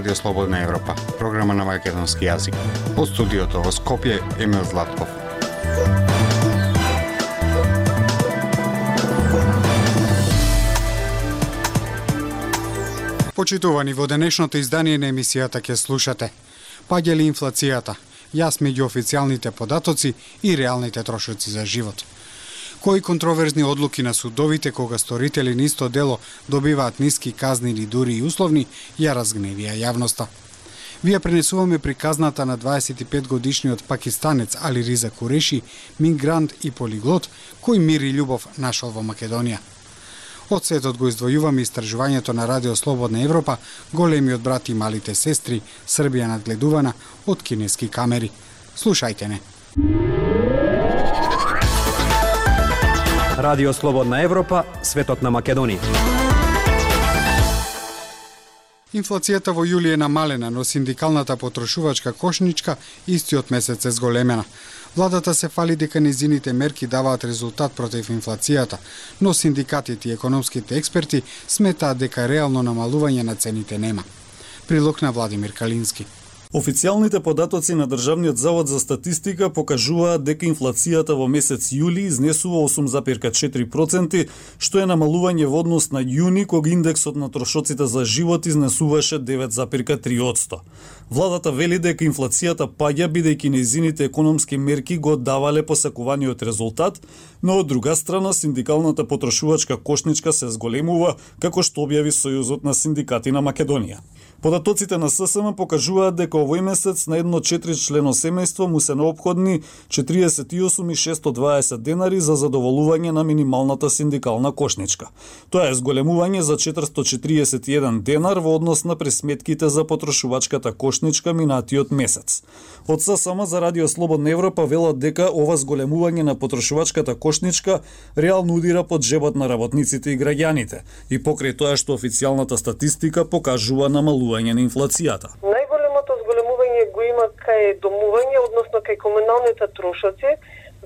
Радио Слободна Европа, програма на македонски јазик. Од студиото во Скопје Емил Златков. Почитувани во денешното издание на емисијата ќе слушате. Паѓа ли инфлацијата? Јас меѓу официјалните податоци и реалните трошоци за живот кои контроверзни одлуки на судовите кога сторители на исто дело добиваат ниски казни или дури и условни, ја разгневија јавноста. Вие пренесуваме приказната на 25 годишниот пакистанец Али Риза Куреши, мигрант и полиглот, кој мир и љубов нашол во Македонија. Од светот го издвојуваме истражувањето на Радио Слободна Европа, големиот брат и малите сестри, Србија надгледувана од кинески камери. Слушајте не. Радио Слободна Европа, светот на Македонија. Инфлацијата во јули е намалена, но синдикалната потрошувачка кошничка истиот месец е зголемена. Владата се фали дека низините мерки даваат резултат против инфлацијата, но синдикатите и економските експерти сметаат дека реално намалување на цените нема. Прилог на Владимир Калински. Официјалните податоци на Државниот завод за статистика покажуваат дека инфлацијата во месец јули изнесува 8,4%, што е намалување во однос на јуни, кога индексот на трошоците за живот изнесуваше 9,3%. Владата вели дека инфлацијата паѓа бидејќи незините економски мерки го давале посакуваниот резултат, но од друга страна синдикалната потрошувачка кошничка се зголемува, како што објави Сојузот на синдикати на Македонија. Податоците на ССМ покажуваат дека овој месец на едно члено семејство му се необходни 48.620 денари за задоволување на минималната синдикална кошничка. Тоа е зголемување за 441 денар во однос на пресметките за потрошувачката кошничка минатиот месец. Од ССМ за Радио Слободна Европа велат дека ова зголемување на потрошувачката кошничка реално удира под жебот на работниците и граѓаните и покрај тоа што официјалната статистика покажува намалување зголемување на инфлацијата. Најголемото зголемување го има кај домување, односно кај комуналните трошоци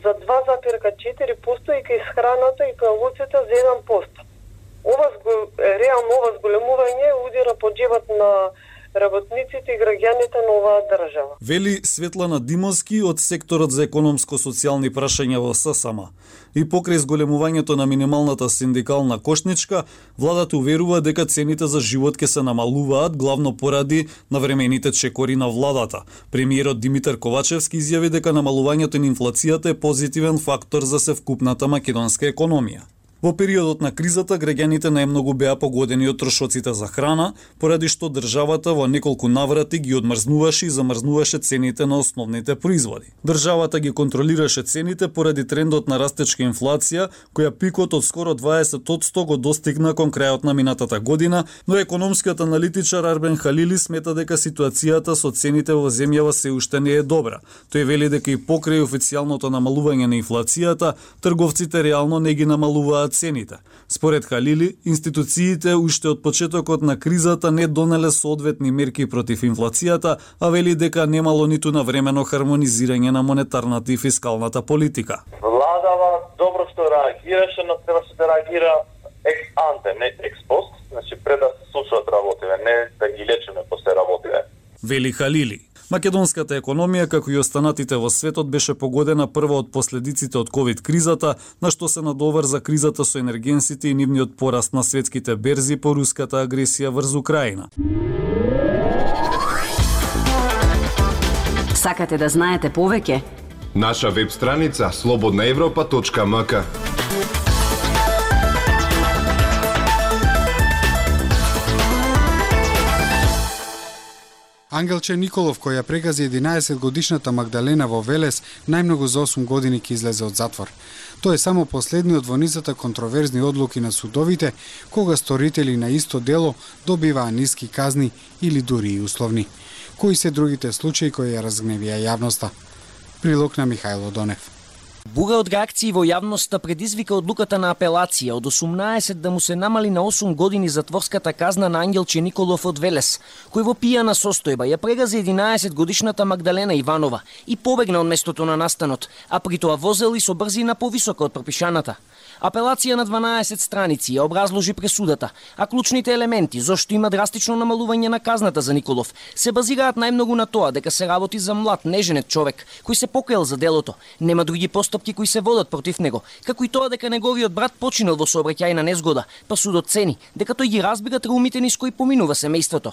за 2,4% и кај храната и кај овоците за 1%. Ова реално ова зголемување удира по джебот на работниците и граѓаните на оваа држава. Вели Светлана Димовски од секторот за економско-социјални прашања во ССМ. И покрај зголемувањето на минималната синдикална кошничка, владата уверува дека цените за живот ќе се намалуваат главно поради на времените чекори на владата. Премиерот Димитар Ковачевски изјави дека намалувањето на инфлацијата е позитивен фактор за севкупната македонска економија. Во периодот на кризата, граѓаните најмногу беа погодени од трошоците за храна, поради што државата во неколку наврати ги одмрзнуваше и замрзнуваше цените на основните производи. Државата ги контролираше цените поради трендот на растечка инфлација, која пикот од скоро 20% го достигна кон крајот на минатата година, но економскиот аналитичар Арбен Халили смета дека ситуацијата со цените во земјава се уште не е добра. Тој вели дека и покрај официјалното намалување на инфлацијата, трговците реално не ги намалуваат цените. Според Халили, институциите уште од почетокот на кризата не донеле соодветни мерки против инфлацијата, а вели дека немало ниту на времено хармонизирање на монетарната и фискалната политика. Владава добро што реагираше, но требаше да реагира екс анте, не екс пост, значи пред да се случат работиве, не да ги лечиме после работиве. Вели Халили. Македонската економија, како и останатите во светот, беше погодена прва од последиците од ковид кризата, на што се надовар за кризата со енергенсите и нивниот пораст на светските берзи по руската агресија врз Украина. Сакате да знаете повеќе? Наша веб страница slobodnaevropa.mk Ангелче Николов, која прегази 11 годишната Магдалена во Велес, најмногу за 8 години ќе излезе од затвор. Тоа е само последниот во низата контроверзни одлуки на судовите, кога сторители на исто дело добиваа ниски казни или дури и условни. Кои се другите случаи кои ја разгневија јавноста? Прилог на Михајло Донев. Бура од реакции во јавноста предизвика одлуката на апелација од 18 да му се намали на 8 години затворската казна на Ангелче Николов од Велес, кој во пијана состојба ја прегази 11 годишната Магдалена Иванова и побегна од местото на настанот, а при тоа возел и со брзина повисока од пропишаната. Апелација на 12 страници ја образложи пресудата, а клучните елементи зошто има драстично намалување на казната за Николов се базираат најмногу на тоа дека се работи за млад неженет човек кој се покаел за делото. Нема други постапки кои се водат против него, како и тоа дека неговиот брат починал во сообраќајна незгода, па судот цени дека тој ги разбира траумите низ кои поминува семејството.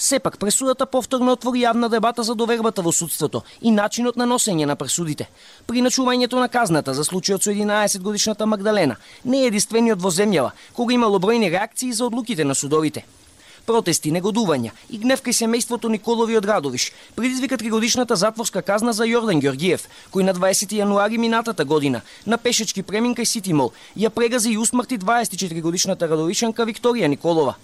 Сепак, пресудата повторно отвори јавна дебата за довербата во судството и начинот на носење на пресудите. Приначувањето на казната за случајот со 11 годишната Магдалена не е единствениот во земјава, кога имало бројни реакции за одлуките на судовите. Протести, негодувања и гнев кај семејството Николови од Радовиш предизвика тригодишната затворска казна за Јордан Ѓоргиев, кој на 20 јануари минатата година на пешечки премин кај Ситимол ја прегази и усмрти 24 годишната радовишанка Викторија Николова.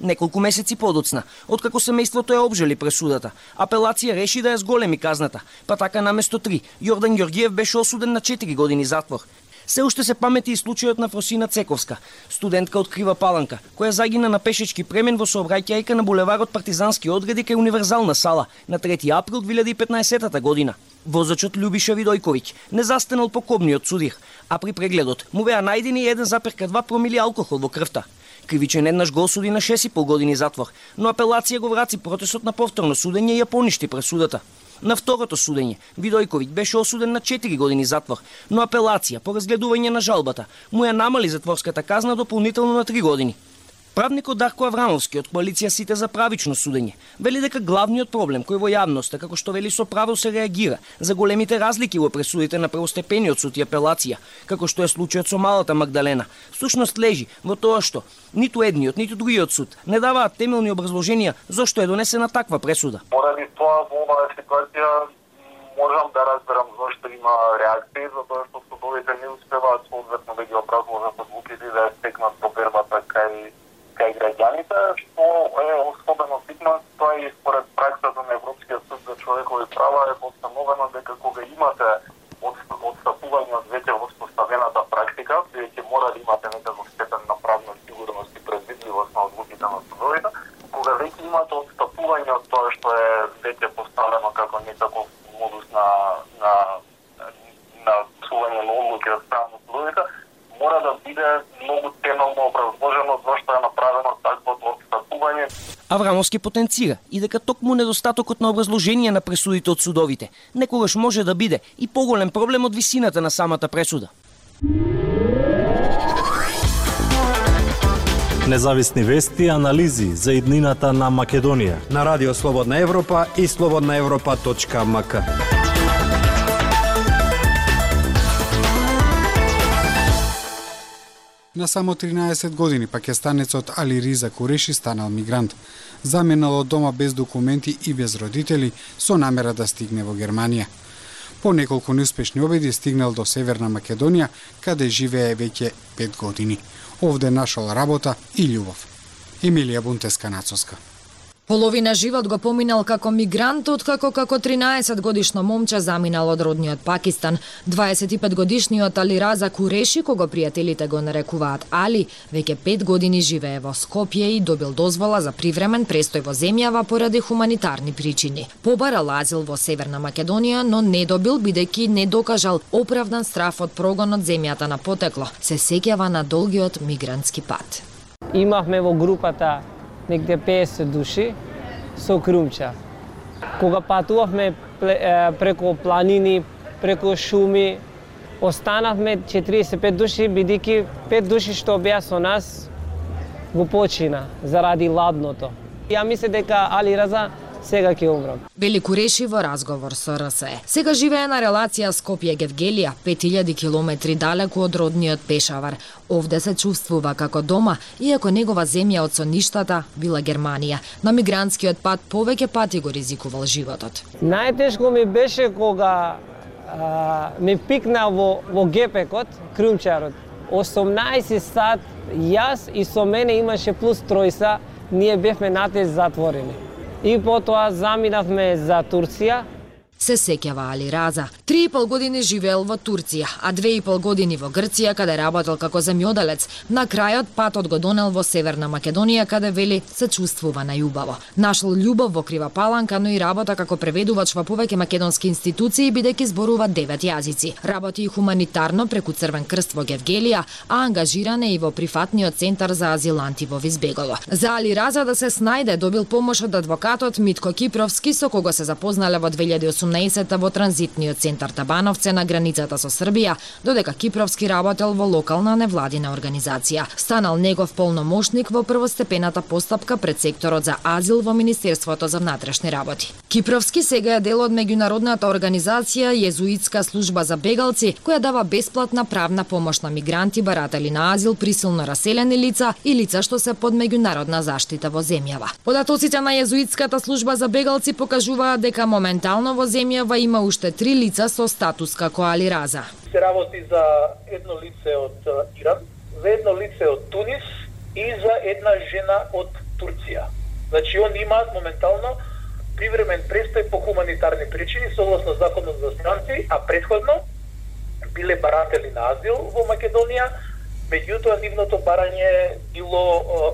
Неколку месеци подоцна, откако семејството ја обжели пресудата, апелација реши да ја зголеми казната, па така наместо 3, Јордан Ѓоргиев беше осуден на 4 години затвор. Се уште се памети и случајот на Фросина Цековска, студентка од Крива Паланка, која загина на пешечки премен во сообраќајка на булеварот Партизански одреди кај Универзална сала на 3 април 2015 година. Возачот Любиша Видојковиќ не застанал по кобниот судир, а при прегледот му беа најдени 1,2 промили алкохол во крвта. Кривичен еднаш го осуди на 6,5 години затвор, но апелација го врати протестот на повторно судење и ја поништи пресудата. На второто судење, Видојковиќ беше осуден на 4 години затвор, но апелација по разгледување на жалбата му ја намали затворската казна дополнително на 3 години. Правникот Дарко Аврамовски од коалиција Сите за правично судење вели дека главниот проблем кој во јавноста, како што вели со право се реагира за големите разлики во пресудите на првостепениот суд и апелација, како што е случајот со малата Магдалена, всушност лежи во тоа што ниту едниот, ниту другиот суд не даваат темелни образложенија зошто е донесена таква пресуда. Поради тоа во оваа ситуација можам да разберам зошто има реакција, затоа што судовите не успеваат соодветно да ги образложат одлуките и да ја стекнат повербата кај кај граѓаните, што е особено битно, тоа и според праксата на Европскиот суд за човекови права е постановено дека кога имате одстапување од веќе воспоставената практика, веќе мора да имате некаков степен на правна сигурност и предвидливост на одлуките на судовите, кога веќе имате одстапување од тоа што е веќе поставено како некаков модус на на на сување на одлуки од страна на судовите, мора да биде многу темелно образложено зашто е направено таквото отстапување. Аврамовски потенцира и дека токму недостатокот на образложение на пресудите од судовите некогаш може да биде и поголем проблем од висината на самата пресуда. Независни вести и анализи за иднината на Македонија на Радио Слободна Европа и слободнаевропа.мк. На само 13 години пакистанецот Али Риза Куреши станал мигрант. Заминал од дома без документи и без родители со намера да стигне во Германија. По неколку неуспешни обиди стигнал до Северна Македонија, каде живее веќе 5 години. Овде нашол работа и љубов. Емилија Бунтеска Нацоска. Половина живот го поминал како мигрант, откако како 13 годишно момче заминал од родниот Пакистан. 25 годишниот Алираза Куреши, кого пријателите го нарекуваат Али, веќе 5 години живее во Скопје и добил дозвола за привремен престој во земјава поради хуманитарни причини. Побарал азил во Северна Македонија, но не добил бидејќи не докажал оправдан страф од прогон од земјата на потекло. Се сеќава на долгиот мигрантски пат. Имавме во групата негде 50 души со крумча. Кога патувавме преку планини, преку шуми, останавме 45 души, бидејќи 5 души што беа со нас го почина заради ладното. Ја мисле дека Али Раза сега ќе умрам. Велико реши во разговор со РСЕ. Сега живее на релација Скопје Гевгелија, 5000 километри далеку од родниот Пешавар. Овде се чувствува како дома, иако негова земја од соништата била Германија. На мигрантскиот пат повеќе пати го ризикувал животот. Најтешко ми беше кога а, ме пикна во, во гепекот, крумчарот. 18 сат, јас и со мене имаше плюс тројса, ние бевме натез затворени и потоа заминавме за Турција се сеќава Али Раза. Три и пол години живеел во Турција, а две и пол години во Грција, каде работел како земјоделец. На крајот патот го донел во Северна Македонија, каде вели се чувствува најубаво. Нашол љубов во Крива Паланка, но и работа како преведувач во повеќе македонски институции, бидејќи зборува девет јазици. Работи и хуманитарно преку Црвен крст во Гевгелија, а ангажиран е и во прифатниот центар за азиланти во Визбегово. За Али Раза да се снајде добил помош од адвокатот Митко Кипровски, со кого се запознале во 2018 во транзитниот центар Табановце на границата со Србија, додека Кипровски работел во локална невладина организација. Станал негов полномошник во првостепената постапка пред секторот за азил во Министерството за внатрешни работи. Кипровски сега е дел од меѓународната организација Језуитска служба за бегалци, која дава бесплатна правна помош на мигранти, баратели на азил, присилно раселени лица и лица што се под меѓународна заштита во земјава. Податоците на Језуитската служба за бегалци покажуваат дека моментално во земјава има уште три лица со статус како Али Раза. Се работи за едно лице од Иран, за едно лице од Тунис и за една жена од Турција. Значи, он имаат моментално привремен престој по хуманитарни причини согласно законот за странци, а предходно биле баратели на азил во Македонија, меѓутоа нивното барање било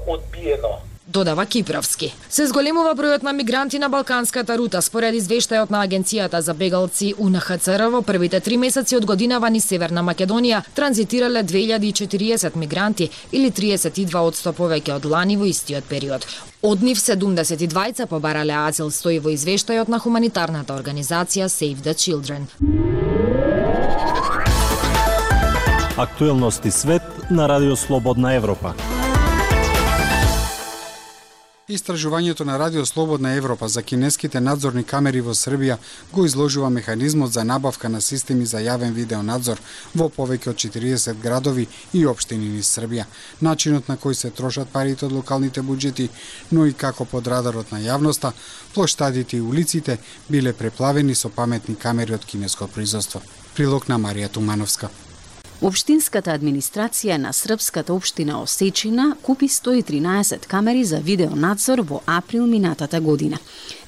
одбиено додава Кипровски. Се зголемува бројот на мигранти на Балканската рута според извештајот на Агенцијата за бегалци УНХЦР во првите три месеци од годинава ни Северна Македонија транзитирале 2040 мигранти или 32 од повеќе од лани во истиот период. Од нив 72 побарале азил стои во извештајот на хуманитарната организација Save the Children. Актуелности свет на Радио Слободна Европа. Истражувањето на Радио Слободна Европа за кинеските надзорни камери во Србија го изложува механизмот за набавка на системи за јавен видеонадзор во повеќе од 40 градови и општини низ Србија, начинот на кој се трошат парите од локалните буџети, но и како под радарот на јавноста, плоштадите и улиците биле преплавени со паметни камери од кинеско производство. Прилог на Марија Тумановска. Обштинската администрација на српската општина Осечина купи 113 камери за видеонадзор во април минатата година.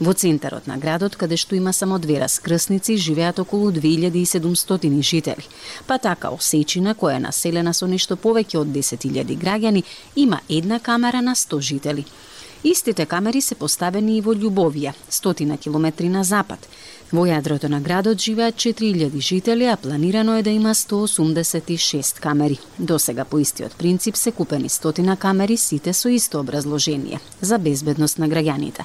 Во центарот на градот, каде што има само две раскрсници, живеат околу 2700 жители. Па така Осечина, која е населена со нешто повеќе од 10.000 граѓани, има една камера на 100 жители. Истите камери се поставени и во Љубовија, стотина километри на запад, Во јадрото на градот живеат 4000 жители, а планирано е да има 186 камери. До сега по истиот принцип се купени стотина камери, сите со исто образложение за безбедност на граѓаните.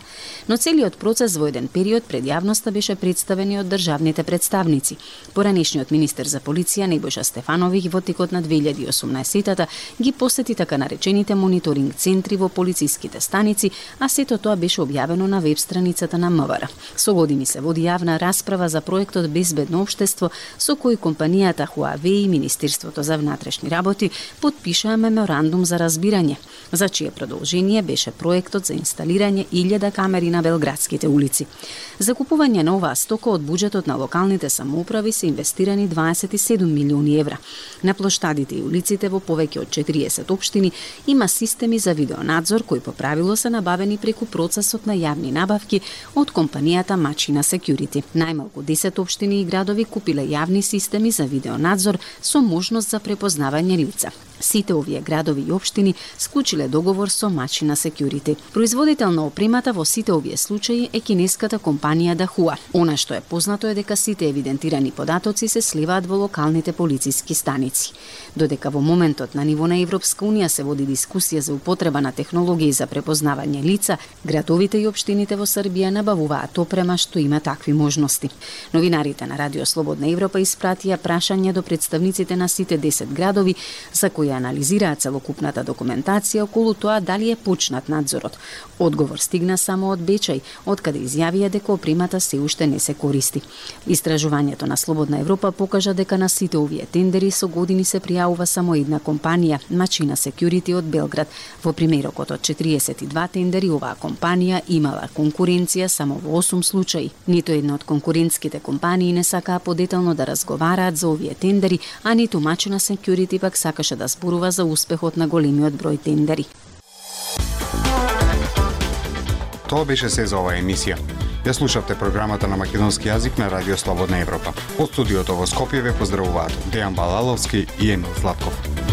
Но целиот процес во еден период пред јавноста беше представен и од државните представници. Поранешниот министер за полиција Небојша Стефановиќ во текот на 2018-тата ги посети така наречените мониторинг центри во полициските станици, а сето тоа беше објавено на веб страницата на МВР. Со години се води јавна јавна расправа за проектот Безбедно општество со кој компанијата Huawei и Министерството за внатрешни работи подпишаа меморандум за разбирање, за чие продолжение беше проектот за инсталирање илјада камери на белградските улици. За купување на оваа стока од буџетот на локалните самоуправи се инвестирани 27 милиони евра. На плоштадите и улиците во повеќе од 40 општини има системи за видеонадзор кои по правило се набавени преку процесот на јавни набавки од компанијата Мачина Security. Најмалку 10 општини и градови купиле јавни системи за видеонадзор со можност за препознавање лица. Сите овие градови и општини склучиле договор со Мачина Security. Производител на опремата во сите овие случаи е кинеската компанија Дахуа. Она што е познато е дека сите евидентирани податоци се сливаат во локалните полициски станици. Додека во моментот на ниво на Европска Унија се води дискусија за употреба на технологии за препознавање лица, градовите и општините во Србија набавуваат опрема што има такви можности. Новинарите на Радио Слободна Европа испратија прашање до представниците на сите 10 градови за кои анализираа целокупната документација околу тоа дали е почнат надзорот. Одговор стигна само од Бечај, откаде изјавија дека опримата се уште не се користи. Истражувањето на Слободна Европа покажа дека на сите овие тендери со години се пријавува само една компанија, Мачина Security од Белград. Во примерокот од 42 тендери оваа компанија имала конкуренција само во 8 случаи. Нито една од конкурентските компании не сакаа подетално да разговараат за овие тендери, а ниту Мачина Security пак сакаше да зборува за успехот на големиот број тендери. Тоа беше се за оваа емисија. Ја слушавте програмата на македонски јазик на Радио Слободна Европа. Од студиото во Скопје ве поздравуваат Дејан Балаловски и Емил Златков.